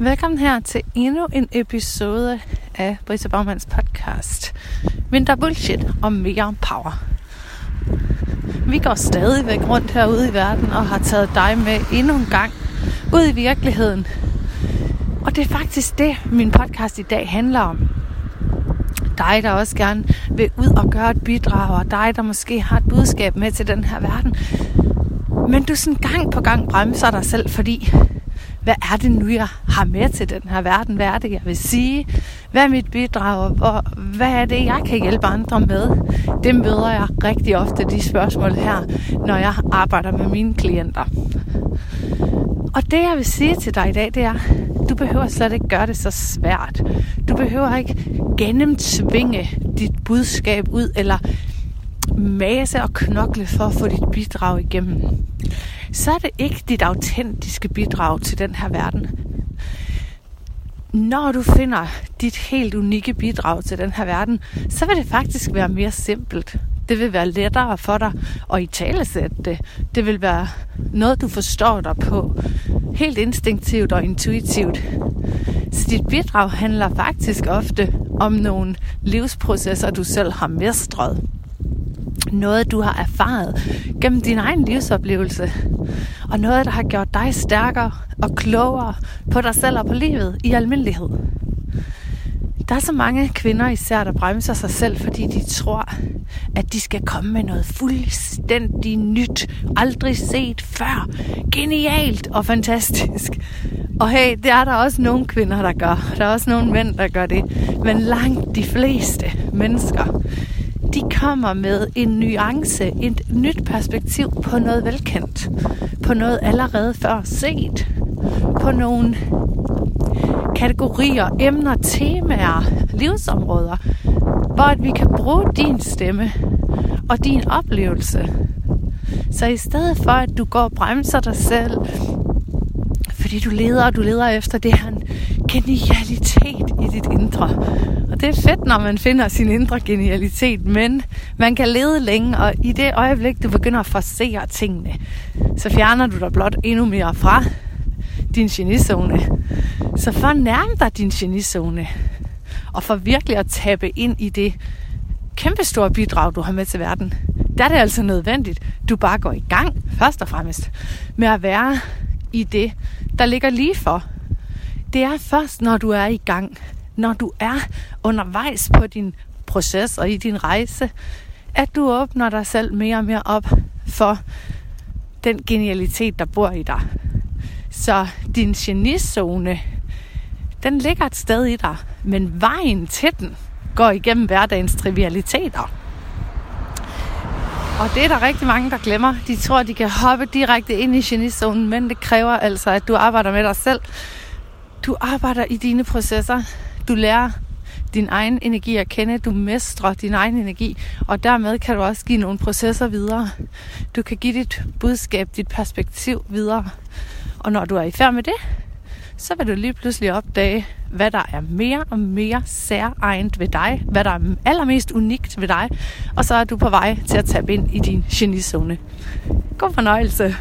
Velkommen her til endnu en episode af Brisa Baumans podcast. Mindre bullshit og mere power. Vi går stadigvæk rundt herude i verden og har taget dig med endnu en gang ud i virkeligheden. Og det er faktisk det, min podcast i dag handler om. Dig, der også gerne vil ud og gøre et bidrag, og dig, der måske har et budskab med til den her verden. Men du sådan gang på gang bremser dig selv, fordi hvad er det nu, jeg har med til den her verden? Hvad er det, jeg vil sige? Hvad er mit bidrag? Hvor, hvad er det, jeg kan hjælpe andre med? Det møder jeg rigtig ofte, de spørgsmål her, når jeg arbejder med mine klienter. Og det, jeg vil sige til dig i dag, det er, du behøver slet ikke gøre det så svært. Du behøver ikke gennemtvinge dit budskab ud, eller mase og knokle for at få dit bidrag igennem så er det ikke dit autentiske bidrag til den her verden. Når du finder dit helt unikke bidrag til den her verden, så vil det faktisk være mere simpelt. Det vil være lettere for dig at i talesætte det. Det vil være noget, du forstår dig på. Helt instinktivt og intuitivt. Så dit bidrag handler faktisk ofte om nogle livsprocesser, du selv har mestret noget, du har erfaret gennem din egen livsoplevelse, og noget, der har gjort dig stærkere og klogere på dig selv og på livet i almindelighed. Der er så mange kvinder især, der bremser sig selv, fordi de tror, at de skal komme med noget fuldstændig nyt, aldrig set før, genialt og fantastisk. Og hey, det er der også nogle kvinder, der gør. Der er også nogle mænd, der gør det. Men langt de fleste mennesker, kommer med en nuance, et nyt perspektiv på noget velkendt, på noget allerede før set, på nogle kategorier, emner, temaer, livsområder, hvor at vi kan bruge din stemme og din oplevelse. Så i stedet for, at du går og bremser dig selv, fordi du leder og du leder efter det her genialitet i dit indre. Det er fedt, når man finder sin indre genialitet, men man kan lede længe, og i det øjeblik, du begynder at forsere tingene, så fjerner du dig blot endnu mere fra din genizone. Så fornærm dig din genizone, og for virkelig at tabe ind i det kæmpestore bidrag, du har med til verden, der er det altså nødvendigt, du bare går i gang, først og fremmest, med at være i det, der ligger lige for. Det er først, når du er i gang, når du er undervejs på din proces og i din rejse, at du åbner dig selv mere og mere op for den genialitet, der bor i dig. Så din genizone, den ligger et sted i dig, men vejen til den går igennem hverdagens trivialiteter. Og det er der rigtig mange, der glemmer. De tror, at de kan hoppe direkte ind i genizonen, men det kræver altså, at du arbejder med dig selv. Du arbejder i dine processer. Du lærer din egen energi at kende. Du mestrer din egen energi, og dermed kan du også give nogle processer videre. Du kan give dit budskab, dit perspektiv videre. Og når du er i færd med det, så vil du lige pludselig opdage, hvad der er mere og mere særegent ved dig, hvad der er allermest unikt ved dig, og så er du på vej til at tabe ind i din genizone. God fornøjelse.